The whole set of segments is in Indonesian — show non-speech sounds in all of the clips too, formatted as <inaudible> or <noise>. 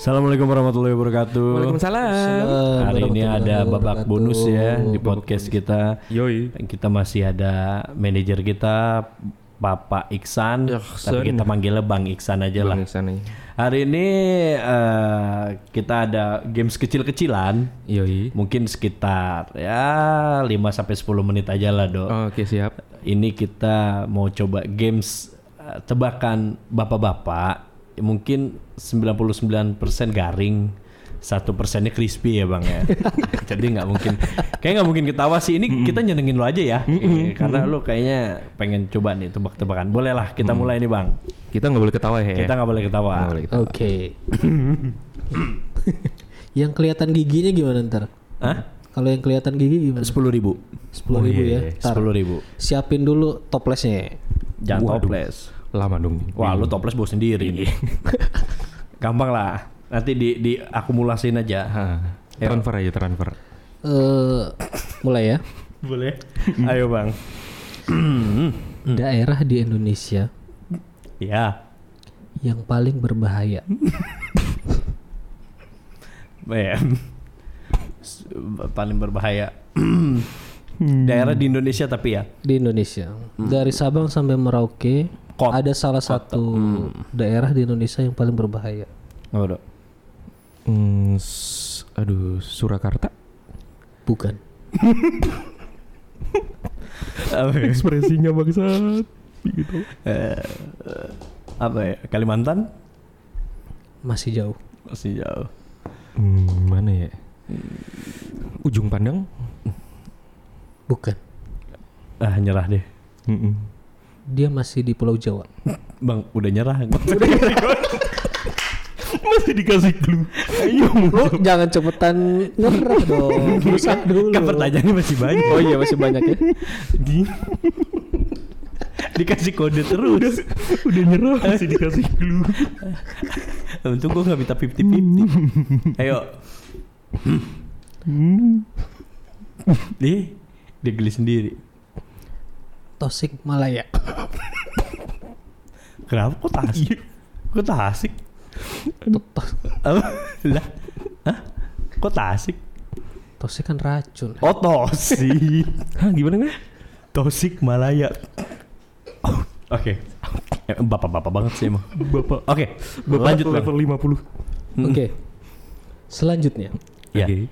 Assalamualaikum warahmatullahi wabarakatuh. Waalaikumsalam. Hari ini ada babak bonus ya di podcast kita. Yoi. Kita masih ada manajer kita Bapak Iksan, Iksan. tapi kita manggilnya Bang Iksan aja lah. Bang Iksan nih. Hari ini eh, kita ada games kecil-kecilan, Yoi. mungkin sekitar ya 5 sampai 10 menit aja lah, Dok. Oke siap. Ini kita mau coba games eh, tebakan bapak-bapak. Mungkin 99% garing, satu persennya crispy ya bang ya. <laughs> Jadi nggak mungkin, kayak nggak mungkin ketawa sih. Ini kita nyenengin lo aja ya, Eh, karena lo kayaknya pengen coba nih tebak-tebakan. Boleh lah, kita mulai nih bang. Kita nggak boleh ketawa ya. Kita nggak boleh ketawa. Oke. yang kelihatan giginya gimana ntar? Hah? Kalau yang kelihatan gigi gimana? Sepuluh ribu. Sepuluh ribu ya. Ntar Sepuluh ribu. siapin dulu toplesnya. Jangan Waduh. toples. Lama dong. Wah, lu toples bawa sendiri nih. <laughs> Gampang lah. Nanti di diakumulasin aja. Hah. Transfer aja transfer. Eh, mulai ya. Boleh. Ayo bang. <clears throat> Daerah di Indonesia Ya. yang paling berbahaya. <laughs> S- paling berbahaya. <clears throat> Daerah di Indonesia tapi ya. di Indonesia. Dari Sabang sampai Merauke Kot- ada salah satu daerah di Indonesia yang paling berbahaya. Apa dok? Hmm, aduh Surakarta. Bukan. Ya? Ekspresinya bangsat. Gitu. Eh, apa ya? Kalimantan? Masih jauh. Masih jauh. Hmm, mana ya? Ujung pandang. Bukan. Ah nyerah deh. Mm-mm. Dia masih di Pulau Jawa. Bang udah nyerah. <laughs> Masih dikasih clue. Ayo. Lu jangan cepetan nyerah dong. Berusaha dulu. kan pertanyaannya masih banyak. Oh iya masih banyak ya. Di- Dikasih kode terus. Udah nyerah masih dikasih clue. Untung gue gak minta 50-50 Ayo Hmm. Nih Dia geli sendiri Tosik Malaya. Kenapa kok tasik? Kok tasik? Apa? Lah Hah? Kok tasik? Tosik kan racun. Oh tosik <laughs> Hah gimana kan? Tosik Malaya Oh, Oke Eh, Bapak-bapak banget sih emang Bapak. Oke Lanjut bang level 50. Oke. Selanjutnya, Ya. Oke.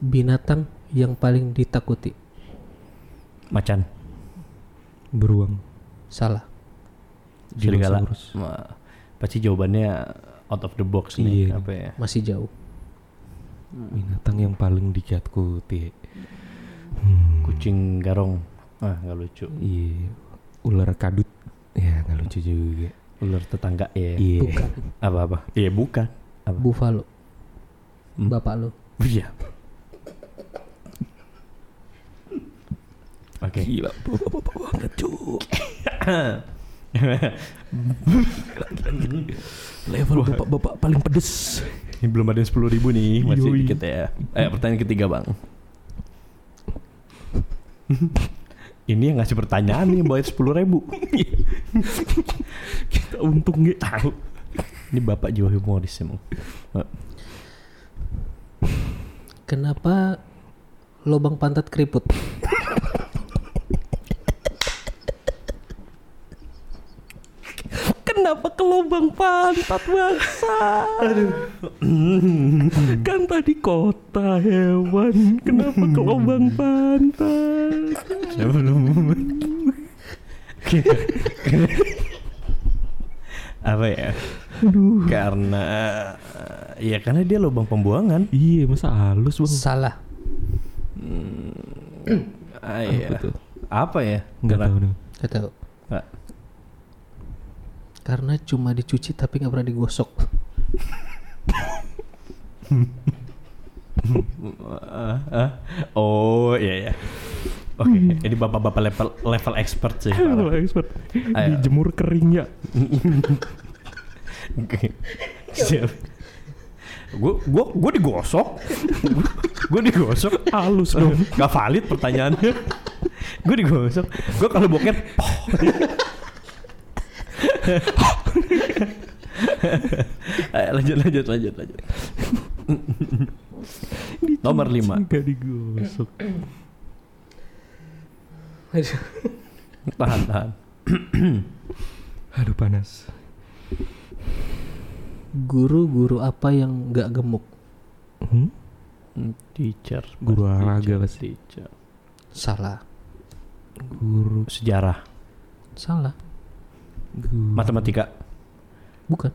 binatang yang paling ditakuti. Macan Beruang. Salah. Serigala Pasti jawabannya out of the box nih Iya. Apa ya Masih jauh. Binatang yang paling ditakuti. Kucing garong Ah gak lucu Iya. Ular kadut. Ya nggak lucu juga. Ular tetangga ya Iya. Apa-apa Iya bukan Apa? Buffalo. Hmm. Bapak lu. Iya. Oke. Gila, bapak-bapak banget cu. Level bapak-bapak paling pedes. Ini belum ada sepuluh ribu nih, masih Yoi. dikit ya. Eh, pertanyaan ketiga bang. <laughs> Ini yang ngasih pertanyaan nih bayar sepuluh ribu. <laughs> Kita untung nggak tahu. Ini bapak jiwa humoris emang. Kenapa lubang pantat keriput? Kenapa ke lubang pantat bangsa? <clears throat> kan tadi kota hewan. Kenapa ke lubang pantat? Saya belum. Apa ya? Karena ya karena dia lubang pembuangan. Iya masa halus bang? Salah. Ah, iya. tuh? Apa ya? Nggak Karena- tahu nih. Gak tahu. Karena cuma dicuci tapi nggak pernah digosok. <laughs> Oh iya ya. Oke, ini bapak-bapak level level expert sih. Parah. expert Ayo. dijemur kering ya. <laughs> Oke. Siap. Gue gue gue digosok. gue digosok. Halus dong. Gak valid pertanyaannya. gue digosok. Gue kalau boker. Ayo, lanjut lanjut lanjut lanjut. Nomor lima. Gak digosok. Aduh. Tahan tahan. Aduh panas. Guru-guru apa yang nggak gemuk? Hmm? Teacher. Guru olahraga pasti. Teacher. Salah. Guru, Sejarah. Salah. Guru, Matematika. Bukan.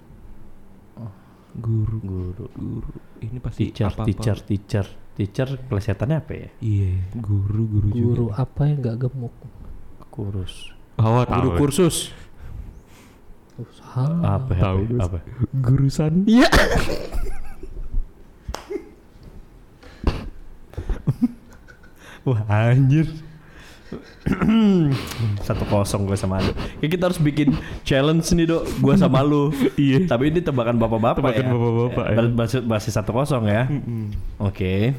guru, Guru. guru. Ini pasti Teacher, apa-apa. teacher, teacher. Teacher plesetannya apa ya? Iya, guru, guru, Guru juga. apa yang nggak gemuk? Kurus. Oh, Guru kursus. Salah. Apa? Tahu, apa? Apa? Gurusan. Iya. <laughs> Wah anjir. <clears throat> Satu kosong gue sama lu. Ya, kita harus bikin challenge nih dok. Gue sama lu. <laughs> Iya. Tapi ini tebakan bapak-bapak Tebakan ya. bapak-bapak, ya. Bas- Masih, masih satu kosong ya. Oke.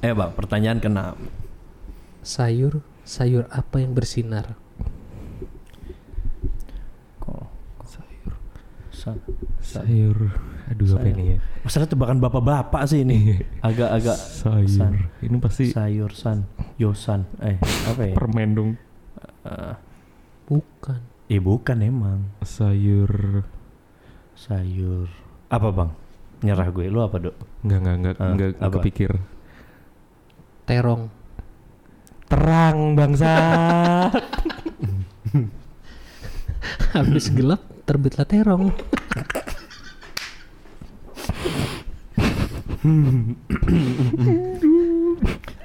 Eh pak, pertanyaan keenam. Sayur, sayur apa yang bersinar? Kok Sayur. Sa- sa- Sayur. Aduh, apa Sayur. ini ya? Masalah tebakan bapak-bapak sih ini. Agak-agak Sayur. san. Ini pasti sayur san, yosan. Eh, apa ya? permen dong. Eh, Bukan. eh bukan emang. Sayur. Sayur. Apa bang? Nyerah gue. Lu apa dok? Enggak, enggak, enggak, Ah, enggak apa? kepikir. Terong. Terang bangsa. <laughs> Habis gelap terbitlah terong.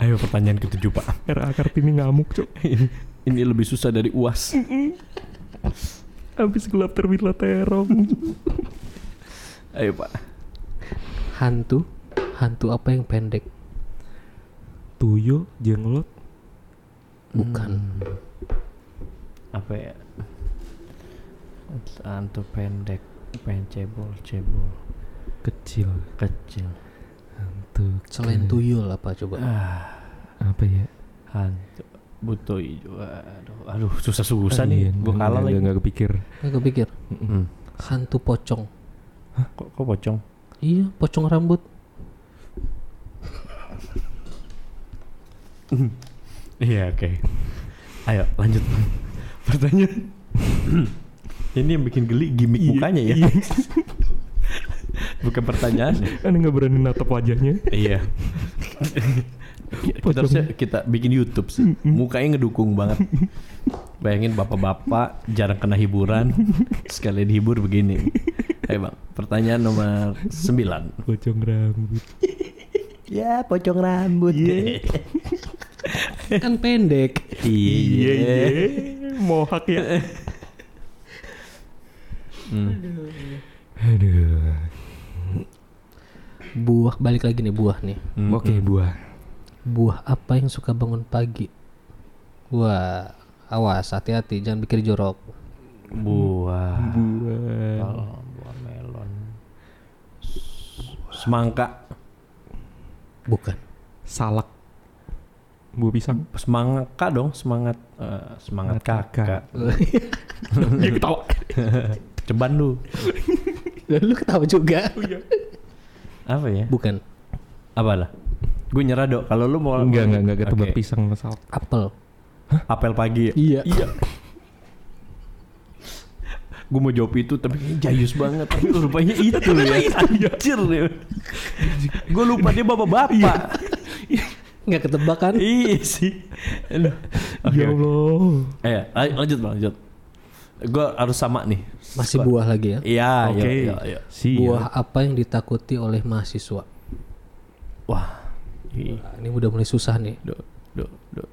Ayo pertanyaan ketujuh pak. RA Kartini ngamuk, Cok. <laughs> ini, ini lebih susah dari uas. Habis gelap terbitlah terong. Ayo pak. Hantu. Hantu apa yang pendek? Tuyul, jenglot, Bukan. Apa ya? Hantu pendek, pengen cebol, cebol, kecil. kecil. Hantu. Selain ke- tuyul apa coba? Ah, Apa ya? hantu. Butuh hijau. Aduh, aduh susah-susah Ah, nih. iya, Gue kalah lagi. Enggak kepikir. Nggak kepikir. Hmm. Hantu pocong. Kok, kok pocong? Iya, pocong rambut. Iya oke. Ayo lanjut. Pertanyaan. <laughs> Ini yang bikin geli gimmick Iya, mukanya ya. <laughs> iya. Bukan pertanyaan. Kan nggak berani natap wajahnya. iya. kita harusnya kita bikin YouTube sih. Mukanya ngedukung banget. Bayangin bapak-bapak jarang kena hiburan, sekalian hibur begini. Ayo bang, pertanyaan nomor 9 Pocong rambut. Ya pocong rambut. Iya. kan pendek. iya. iya. Mohak ya. Hmm. Aduh. Buah balik lagi nih buah nih. Hmm, Oke, hmm. buah. Buah apa yang suka bangun pagi? Wah, awas hati-hati jangan pikir jorok. Buah. Buah. Buah melon. Semangka. Bukan. Salak. Buah pisang. Semangka dong, semangat eh, semangat Semangat kakak. Ya ketawa. Ceban lu. Lu ketawa juga. Apa ya? Bukan. Apa lah? Gue nyerah dok. Kalau lu mau Enggak, enggak, enggak ketebak Oke. pisang sama salak. Apel. Apel pagi. Iya. Iya. Gue mau jawab itu tapi jayus banget. <laughs> Tapi rupanya itu ya. Anjir ya. Gue lupa dia bapak-bapak. Nggak ketebak kan? Iya sih. Ya. Allah. Eh, lanjut bang, lanjut. Gue harus sama nih. Masih buah lagi ya. Iya, Oke. iya, iya, iya. Siap. Buah apa yang ditakuti oleh mahasiswa? Wah. Nah, ini udah mulai susah nih. Do, do, do.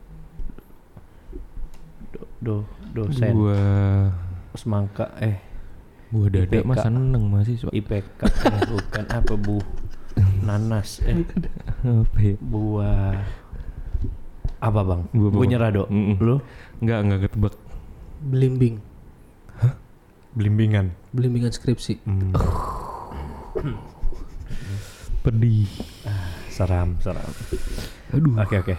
Do, do, dosen. Buah. Semangka, eh. Buah dada IPK. mah seneng mahasiswa. IPK, eh, bukan apa bu. Nanas, eh. Apa ya? Buah. Apa bang? Buah Gue nyerah dok. Mm-mm. Lu? Enggak, enggak ketebak. Belimbing. Belimbingan. Belimbingan skripsi. Hmm. Pedih. Seram, seram. Aduh, Oke, oke.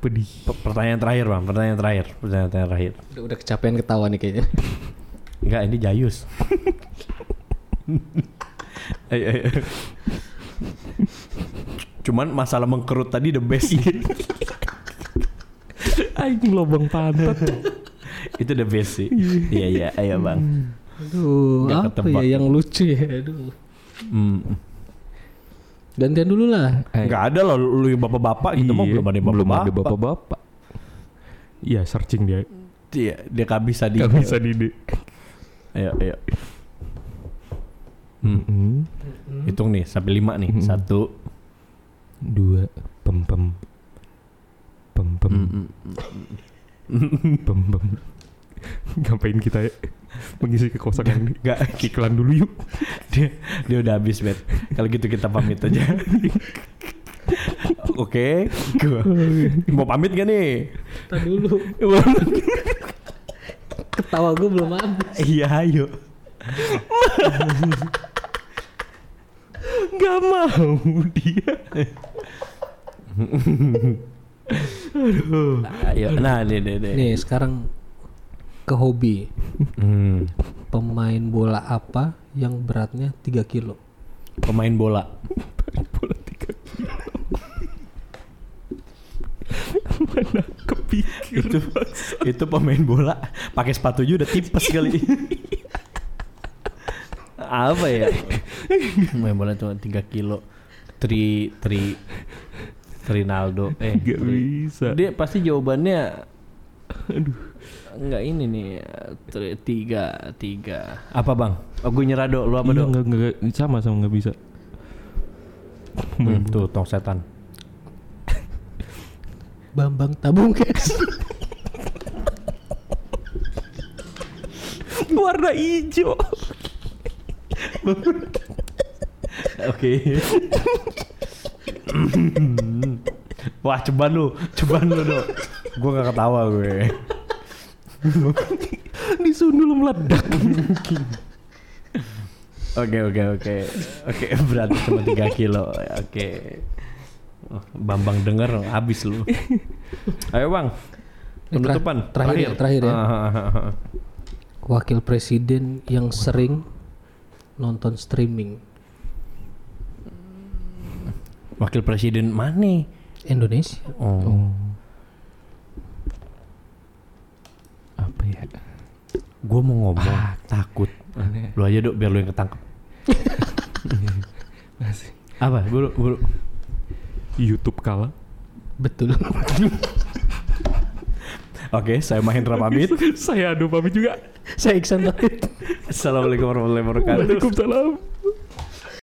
pedih. P- Pertanyaan terakhir bang, pertanyaan terakhir, pertanyaan terakhir. Udah, udah kecapean ketawa nih kayaknya. <laughs> Enggak, ini Jayus. <laughs> Ayo, ayo. Cuman masalah mengkerut tadi the best <laughs> Anjing lobang pantat. Itu the best sih. Iya iya, ayo bang. Aduh, Nggak apa ketebak. ya yang lucu ya? Aduh. Hmm. Gantian dulu lah. Nggak ada loh lu yang bapak-bapak gitu mau Iya, belum ada yang belum ada bapak-bapak. Iya searching dia. Iya, dia kabisa di. Gak bisa di Ayo ayo. Hmm. Hmm. Hitung nih sampai lima nih. Hmm. Satu. Dua. Pem pem. Pem pem. Hmm, hmm. Pem pem. <laughs> Ngapain kita ya? Mengisi kekosongan ini. Nggak. Iklan dulu yuk. dia dia udah habis bet. Kalau gitu kita pamit aja. <laughs> Oke, gua mau pamit gak nih? Kita dulu. <laughs> Ketawa gue belum habis. Iya, ayo. Gak mau dia. Ayo. Nah, nih nih nih. Nih sekarang ke hobi. Hmm. Pemain bola apa yang beratnya 3 kilo? Pemain bola. Bola tiga kilo. Mana kepikir itu itu pemain bola pakai sepatu juga udah tipes kali. Apa ya? Pemain bola cuma 3 kilo. Tri Tri Trinaldo eh Gak Tri- bisa. Dia pasti jawabannya Aduh Enggak ini nih Tiga Tiga Apa bang? Oh gue nyerah Lu apa Iya, do? nggak nggak sama sama nggak bisa. Hmm, tuh tong setan <laughs> Bambang tabung guys. <laughs> Warna hijau. <laughs> Oke Wah ceban lu Ceban lu do Gue gak ketawa gue <laughs> Disundul meledak. Oke oke oke Oke berarti cuma 3 kilo Oke Oh, Bambang denger habis lu Ayo bang Penutupan terakhir ya, terakhir ya. Ah, Wakil presiden yang sering nonton streaming Wakil presiden mana? Indonesia. Oh. Apa ya? Gue mau ngomong takut Aneh. Lu aja dok biar lu yang ketangkep <laughs> Masih. Apa? Buru, buru. YouTube kalah. Betul. <laughs> Oke, saya Mahendra pamit. <laughs> Saya adu pamit juga. Saya Iksan Tauhid. Assalamualaikum warahmatullahi wabarakatuh. Waalaikumsalam.